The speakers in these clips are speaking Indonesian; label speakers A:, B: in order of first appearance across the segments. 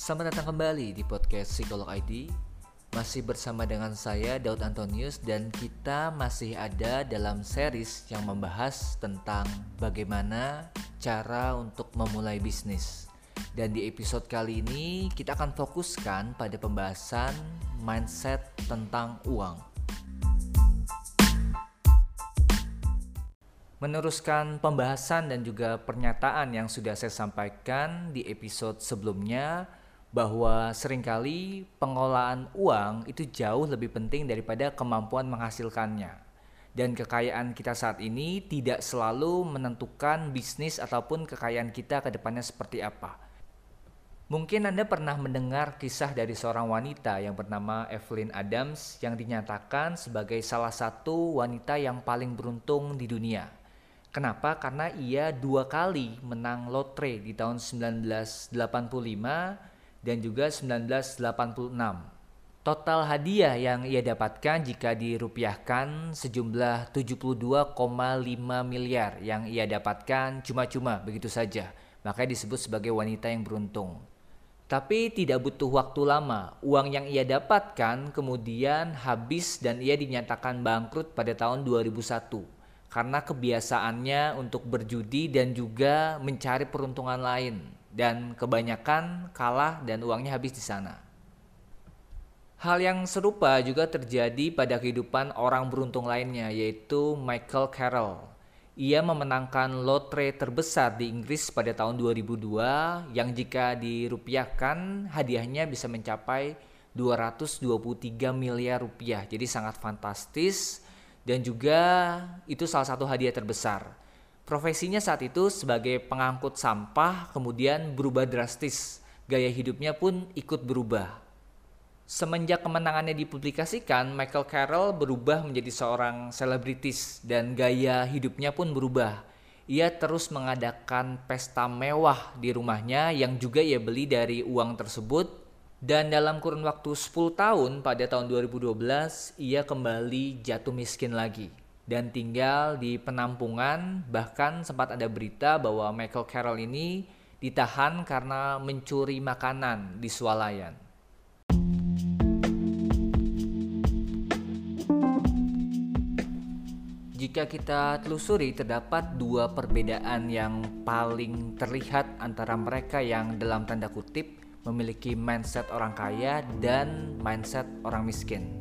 A: Selamat datang kembali di podcast Psikolog ID Masih bersama dengan saya Daud Antonius Dan kita masih ada dalam series yang membahas tentang bagaimana cara untuk memulai bisnis. Dan di episode kali ini kita akan fokuskan pada pembahasan mindset tentang uang. Meneruskan pembahasan dan juga pernyataan yang sudah saya sampaikan di episode sebelumnya bahwa sering kali pengolahan uang itu jauh lebih penting daripada kemampuan menghasilkannya. Dan kekayaan kita saat ini tidak selalu menentukan bisnis ataupun kekayaan kita ke depannya seperti apa. Mungkin Anda pernah mendengar kisah dari seorang wanita yang bernama Evelyn Adams yang dinyatakan sebagai salah satu wanita yang paling beruntung di dunia. Kenapa? Karena ia dua kali menang lotre di tahun 1985 dan juga 1986. Total hadiah yang ia dapatkan jika dirupiahkan sejumlah 72,5 miliar yang ia dapatkan cuma-cuma begitu saja. Makanya disebut sebagai wanita yang beruntung. Tapi tidak butuh waktu lama, uang yang ia dapatkan kemudian habis dan ia dinyatakan bangkrut pada tahun 2001 karena kebiasaannya untuk berjudi dan juga mencari peruntungan lain dan kebanyakan kalah dan uangnya habis di sana. Hal yang serupa juga terjadi pada kehidupan orang beruntung lainnya yaitu Michael Carroll. Ia memenangkan lotre terbesar di Inggris pada tahun 2002 yang jika dirupiahkan hadiahnya bisa mencapai 223 miliar rupiah. Jadi sangat fantastis dan juga itu salah satu hadiah terbesar. Profesinya saat itu sebagai pengangkut sampah kemudian berubah drastis. Gaya hidupnya pun ikut berubah. Semenjak kemenangannya dipublikasikan, Michael Carroll berubah menjadi seorang selebritis dan gaya hidupnya pun berubah. Ia terus mengadakan pesta mewah di rumahnya yang juga ia beli dari uang tersebut dan dalam kurun waktu 10 tahun pada tahun 2012 ia kembali jatuh miskin lagi dan tinggal di penampungan bahkan sempat ada berita bahwa Michael Carroll ini ditahan karena mencuri makanan di swalayan. Jika kita telusuri terdapat dua perbedaan yang paling terlihat antara mereka yang dalam tanda kutip memiliki mindset orang kaya dan mindset orang miskin.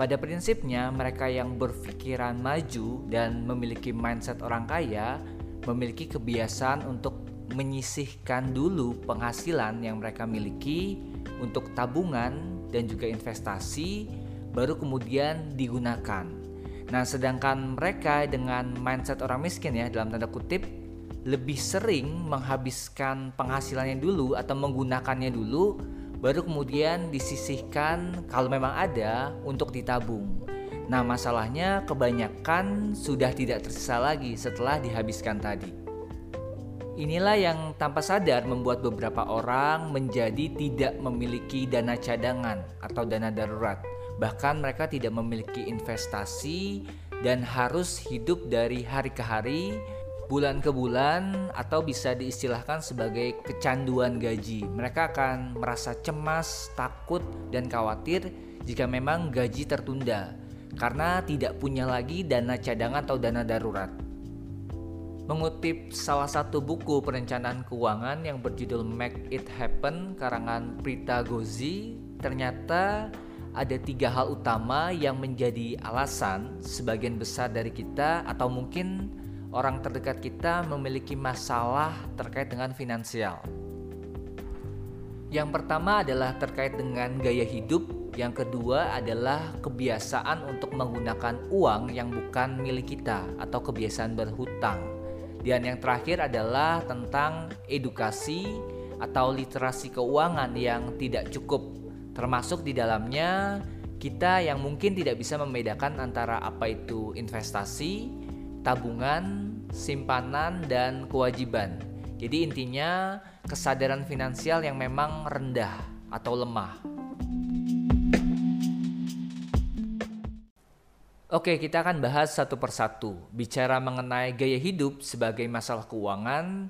A: Pada prinsipnya, mereka yang berpikiran maju dan memiliki mindset orang kaya memiliki kebiasaan untuk menyisihkan dulu penghasilan yang mereka miliki untuk tabungan dan juga investasi, baru kemudian digunakan. Nah, sedangkan mereka dengan mindset orang miskin ya, dalam tanda kutip, lebih sering menghabiskan penghasilannya dulu atau menggunakannya dulu baru kemudian disisihkan kalau memang ada untuk ditabung. Nah, masalahnya kebanyakan sudah tidak tersisa lagi setelah dihabiskan tadi. Inilah yang tanpa sadar membuat beberapa orang menjadi tidak memiliki dana cadangan atau dana darurat. Bahkan mereka tidak memiliki investasi dan harus hidup dari hari ke hari bulan ke bulan atau bisa diistilahkan sebagai kecanduan gaji. Mereka akan merasa cemas, takut, dan khawatir jika memang gaji tertunda karena tidak punya lagi dana cadangan atau dana darurat. Mengutip salah satu buku perencanaan keuangan yang berjudul Make It Happen karangan Prita Gozi, ternyata ada tiga hal utama yang menjadi alasan sebagian besar dari kita atau mungkin orang terdekat kita memiliki masalah terkait dengan finansial. Yang pertama adalah terkait dengan gaya hidup, yang kedua adalah kebiasaan untuk menggunakan uang yang bukan milik kita atau kebiasaan berhutang. Dan yang terakhir adalah tentang edukasi atau literasi keuangan yang tidak cukup, termasuk di dalamnya kita yang mungkin tidak bisa membedakan antara apa itu investasi, tabungan, simpanan, dan kewajiban. Jadi intinya kesadaran finansial yang memang rendah atau lemah. Oke, kita akan bahas satu persatu. Bicara mengenai gaya hidup sebagai masalah keuangan,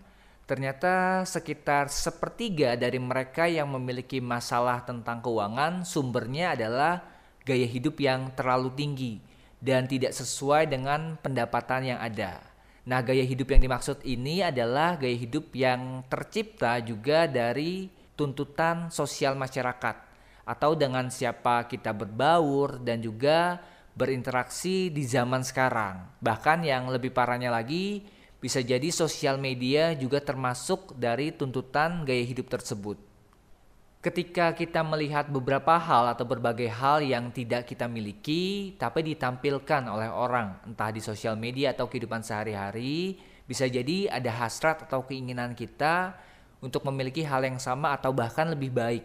A: Ternyata sekitar sepertiga dari mereka yang memiliki masalah tentang keuangan sumbernya adalah gaya hidup yang terlalu tinggi dan tidak sesuai dengan pendapatan yang ada. Nah, gaya hidup yang dimaksud ini adalah gaya hidup yang tercipta juga dari tuntutan sosial masyarakat atau dengan siapa kita berbaur dan juga berinteraksi di zaman sekarang. Bahkan yang lebih parahnya lagi, bisa jadi sosial media juga termasuk dari tuntutan gaya hidup tersebut. Ketika kita melihat beberapa hal atau berbagai hal yang tidak kita miliki, tapi ditampilkan oleh orang, entah di sosial media atau kehidupan sehari-hari, bisa jadi ada hasrat atau keinginan kita untuk memiliki hal yang sama atau bahkan lebih baik.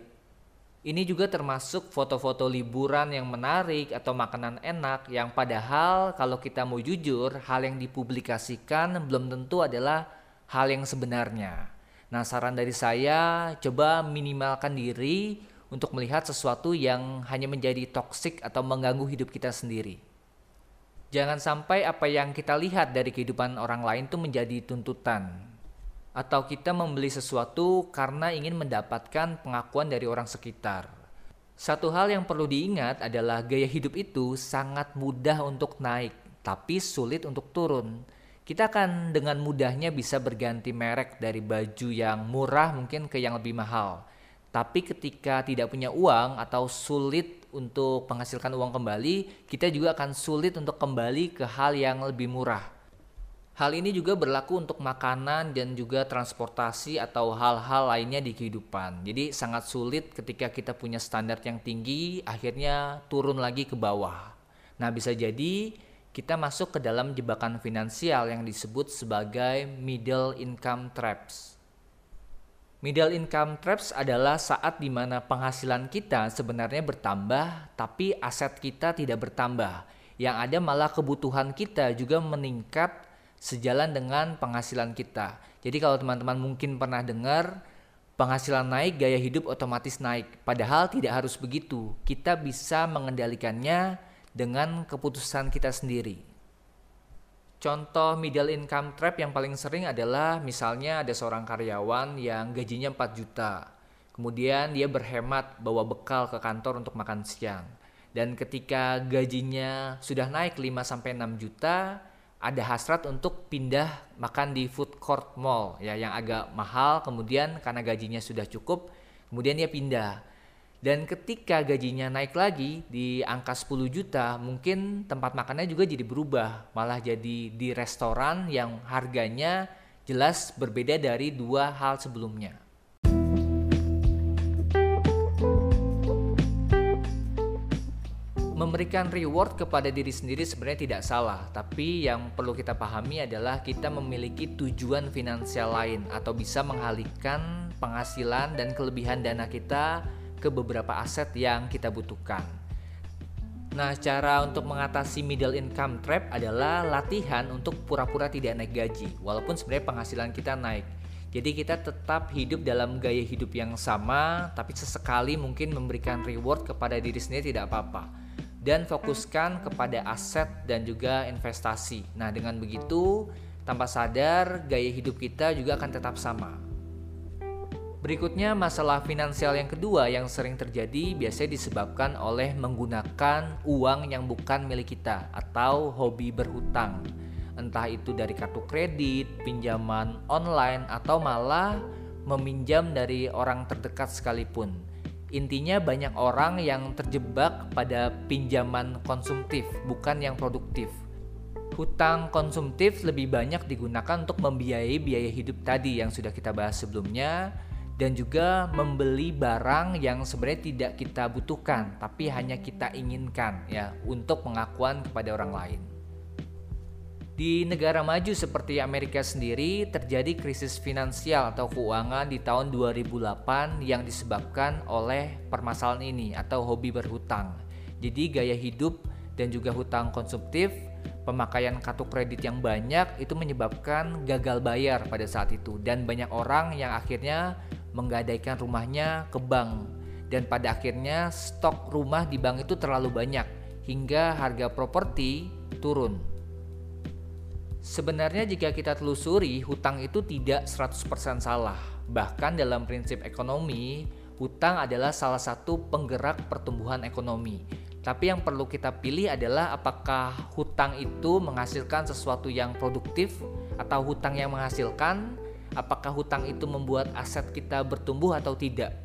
A: Ini juga termasuk foto-foto liburan yang menarik atau makanan enak yang padahal kalau kita mau jujur hal yang dipublikasikan belum tentu adalah hal yang sebenarnya. Nah saran dari saya coba minimalkan diri untuk melihat sesuatu yang hanya menjadi toksik atau mengganggu hidup kita sendiri. Jangan sampai apa yang kita lihat dari kehidupan orang lain itu menjadi tuntutan atau kita membeli sesuatu karena ingin mendapatkan pengakuan dari orang sekitar. Satu hal yang perlu diingat adalah gaya hidup itu sangat mudah untuk naik, tapi sulit untuk turun. Kita akan dengan mudahnya bisa berganti merek dari baju yang murah mungkin ke yang lebih mahal. Tapi ketika tidak punya uang atau sulit untuk menghasilkan uang kembali, kita juga akan sulit untuk kembali ke hal yang lebih murah. Hal ini juga berlaku untuk makanan dan juga transportasi atau hal-hal lainnya di kehidupan. Jadi sangat sulit ketika kita punya standar yang tinggi akhirnya turun lagi ke bawah. Nah, bisa jadi kita masuk ke dalam jebakan finansial yang disebut sebagai middle income traps. Middle income traps adalah saat di mana penghasilan kita sebenarnya bertambah tapi aset kita tidak bertambah. Yang ada malah kebutuhan kita juga meningkat sejalan dengan penghasilan kita. Jadi kalau teman-teman mungkin pernah dengar penghasilan naik, gaya hidup otomatis naik. Padahal tidak harus begitu. Kita bisa mengendalikannya dengan keputusan kita sendiri. Contoh middle income trap yang paling sering adalah misalnya ada seorang karyawan yang gajinya 4 juta. Kemudian dia berhemat bawa bekal ke kantor untuk makan siang. Dan ketika gajinya sudah naik 5 sampai 6 juta, ada hasrat untuk pindah makan di food court mall ya yang agak mahal kemudian karena gajinya sudah cukup kemudian dia pindah dan ketika gajinya naik lagi di angka 10 juta mungkin tempat makannya juga jadi berubah. Malah jadi di restoran yang harganya jelas berbeda dari dua hal sebelumnya. Memberikan reward kepada diri sendiri sebenarnya tidak salah, tapi yang perlu kita pahami adalah kita memiliki tujuan finansial lain atau bisa mengalihkan penghasilan dan kelebihan dana kita ke beberapa aset yang kita butuhkan. Nah, cara untuk mengatasi middle income trap adalah latihan untuk pura-pura tidak naik gaji, walaupun sebenarnya penghasilan kita naik. Jadi kita tetap hidup dalam gaya hidup yang sama, tapi sesekali mungkin memberikan reward kepada diri sendiri tidak apa-apa dan fokuskan kepada aset dan juga investasi. Nah, dengan begitu, tanpa sadar gaya hidup kita juga akan tetap sama. Berikutnya, masalah finansial yang kedua yang sering terjadi biasanya disebabkan oleh menggunakan uang yang bukan milik kita atau hobi berhutang. Entah itu dari kartu kredit, pinjaman online, atau malah meminjam dari orang terdekat sekalipun. Intinya banyak orang yang terjebak pada pinjaman konsumtif, bukan yang produktif. Hutang konsumtif lebih banyak digunakan untuk membiayai biaya hidup tadi yang sudah kita bahas sebelumnya dan juga membeli barang yang sebenarnya tidak kita butuhkan tapi hanya kita inginkan ya untuk pengakuan kepada orang lain. Di negara maju seperti Amerika sendiri terjadi krisis finansial atau keuangan di tahun 2008 yang disebabkan oleh permasalahan ini atau hobi berhutang. Jadi gaya hidup dan juga hutang konsumtif, pemakaian kartu kredit yang banyak itu menyebabkan gagal bayar pada saat itu dan banyak orang yang akhirnya menggadaikan rumahnya ke bank dan pada akhirnya stok rumah di bank itu terlalu banyak hingga harga properti turun. Sebenarnya jika kita telusuri, hutang itu tidak 100% salah. Bahkan dalam prinsip ekonomi, hutang adalah salah satu penggerak pertumbuhan ekonomi. Tapi yang perlu kita pilih adalah apakah hutang itu menghasilkan sesuatu yang produktif atau hutang yang menghasilkan, apakah hutang itu membuat aset kita bertumbuh atau tidak.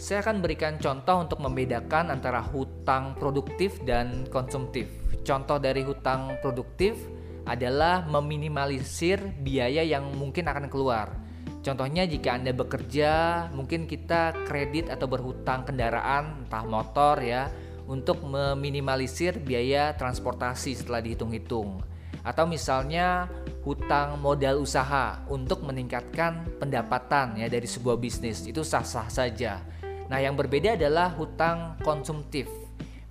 A: Saya akan berikan contoh untuk membedakan antara hutang produktif dan konsumtif. Contoh dari hutang produktif adalah meminimalisir biaya yang mungkin akan keluar. Contohnya jika Anda bekerja, mungkin kita kredit atau berhutang kendaraan, entah motor ya, untuk meminimalisir biaya transportasi setelah dihitung-hitung. Atau misalnya hutang modal usaha untuk meningkatkan pendapatan ya dari sebuah bisnis, itu sah-sah saja. Nah, yang berbeda adalah hutang konsumtif.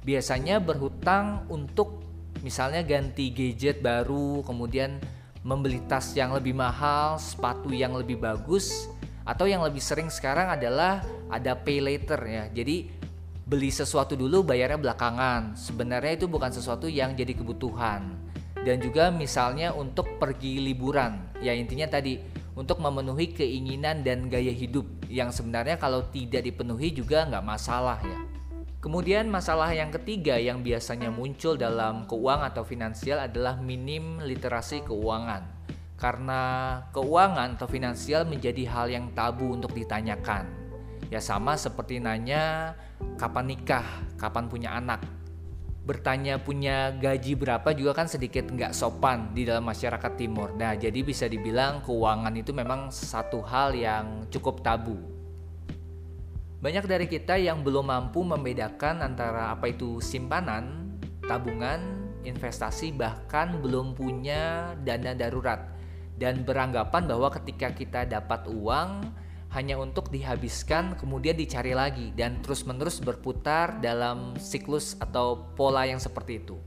A: Biasanya berhutang untuk misalnya ganti gadget baru, kemudian membeli tas yang lebih mahal, sepatu yang lebih bagus, atau yang lebih sering sekarang adalah ada pay later ya. Jadi beli sesuatu dulu bayarnya belakangan. Sebenarnya itu bukan sesuatu yang jadi kebutuhan. Dan juga misalnya untuk pergi liburan. Ya intinya tadi untuk memenuhi keinginan dan gaya hidup yang sebenarnya kalau tidak dipenuhi juga nggak masalah ya. Kemudian masalah yang ketiga yang biasanya muncul dalam keuangan atau finansial adalah minim literasi keuangan. Karena keuangan atau finansial menjadi hal yang tabu untuk ditanyakan. Ya sama seperti nanya kapan nikah, kapan punya anak bertanya punya gaji berapa juga kan sedikit nggak sopan di dalam masyarakat timur. Nah, jadi bisa dibilang keuangan itu memang satu hal yang cukup tabu. Banyak dari kita yang belum mampu membedakan antara apa itu simpanan, tabungan, investasi, bahkan belum punya dana darurat dan beranggapan bahwa ketika kita dapat uang, hanya untuk dihabiskan kemudian dicari lagi dan terus-menerus berputar dalam siklus atau pola yang seperti itu.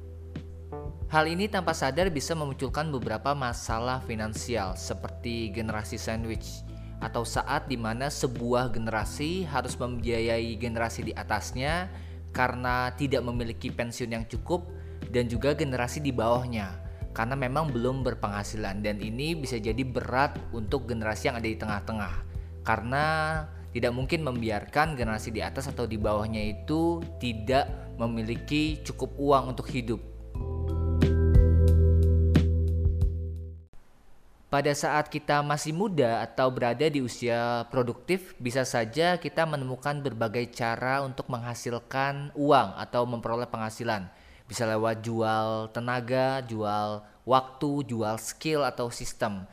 A: Hal ini tanpa sadar bisa memunculkan beberapa masalah finansial seperti generasi sandwich atau saat di mana sebuah generasi harus membiayai generasi di atasnya karena tidak memiliki pensiun yang cukup dan juga generasi di bawahnya karena memang belum berpenghasilan dan ini bisa jadi berat untuk generasi yang ada di tengah-tengah karena tidak mungkin membiarkan generasi di atas atau di bawahnya itu tidak memiliki cukup uang untuk hidup. Pada saat kita masih muda atau berada di usia produktif, bisa saja kita menemukan berbagai cara untuk menghasilkan uang atau memperoleh penghasilan. Bisa lewat jual tenaga, jual waktu, jual skill atau sistem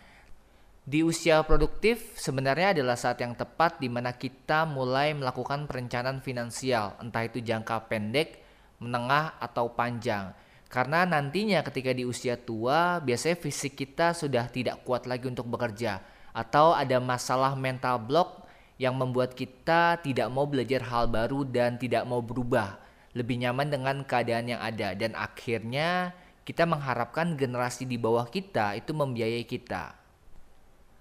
A: di usia produktif sebenarnya adalah saat yang tepat di mana kita mulai melakukan perencanaan finansial, entah itu jangka pendek, menengah, atau panjang. Karena nantinya ketika di usia tua, biasanya fisik kita sudah tidak kuat lagi untuk bekerja, atau ada masalah mental block yang membuat kita tidak mau belajar hal baru dan tidak mau berubah, lebih nyaman dengan keadaan yang ada, dan akhirnya kita mengharapkan generasi di bawah kita itu membiayai kita.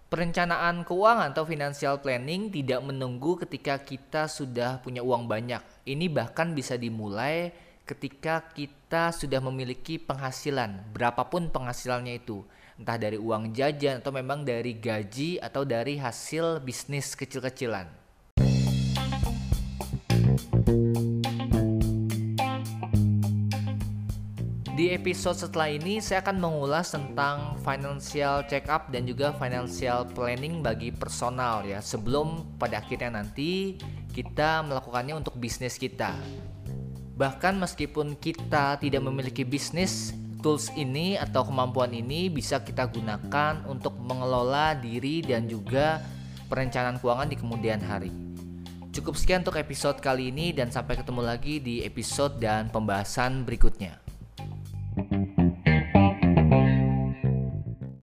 A: Perencanaan keuangan atau financial planning tidak menunggu ketika kita sudah punya uang banyak. Ini bahkan bisa dimulai ketika kita sudah memiliki penghasilan, berapapun penghasilannya itu, entah dari uang jajan atau memang dari gaji atau dari hasil bisnis kecil-kecilan. Di episode setelah ini saya akan mengulas tentang financial check up dan juga financial planning bagi personal ya sebelum pada akhirnya nanti kita melakukannya untuk bisnis kita. Bahkan meskipun kita tidak memiliki bisnis, tools ini atau kemampuan ini bisa kita gunakan untuk mengelola diri dan juga perencanaan keuangan di kemudian hari. Cukup sekian untuk episode kali ini dan sampai ketemu lagi di episode dan pembahasan berikutnya.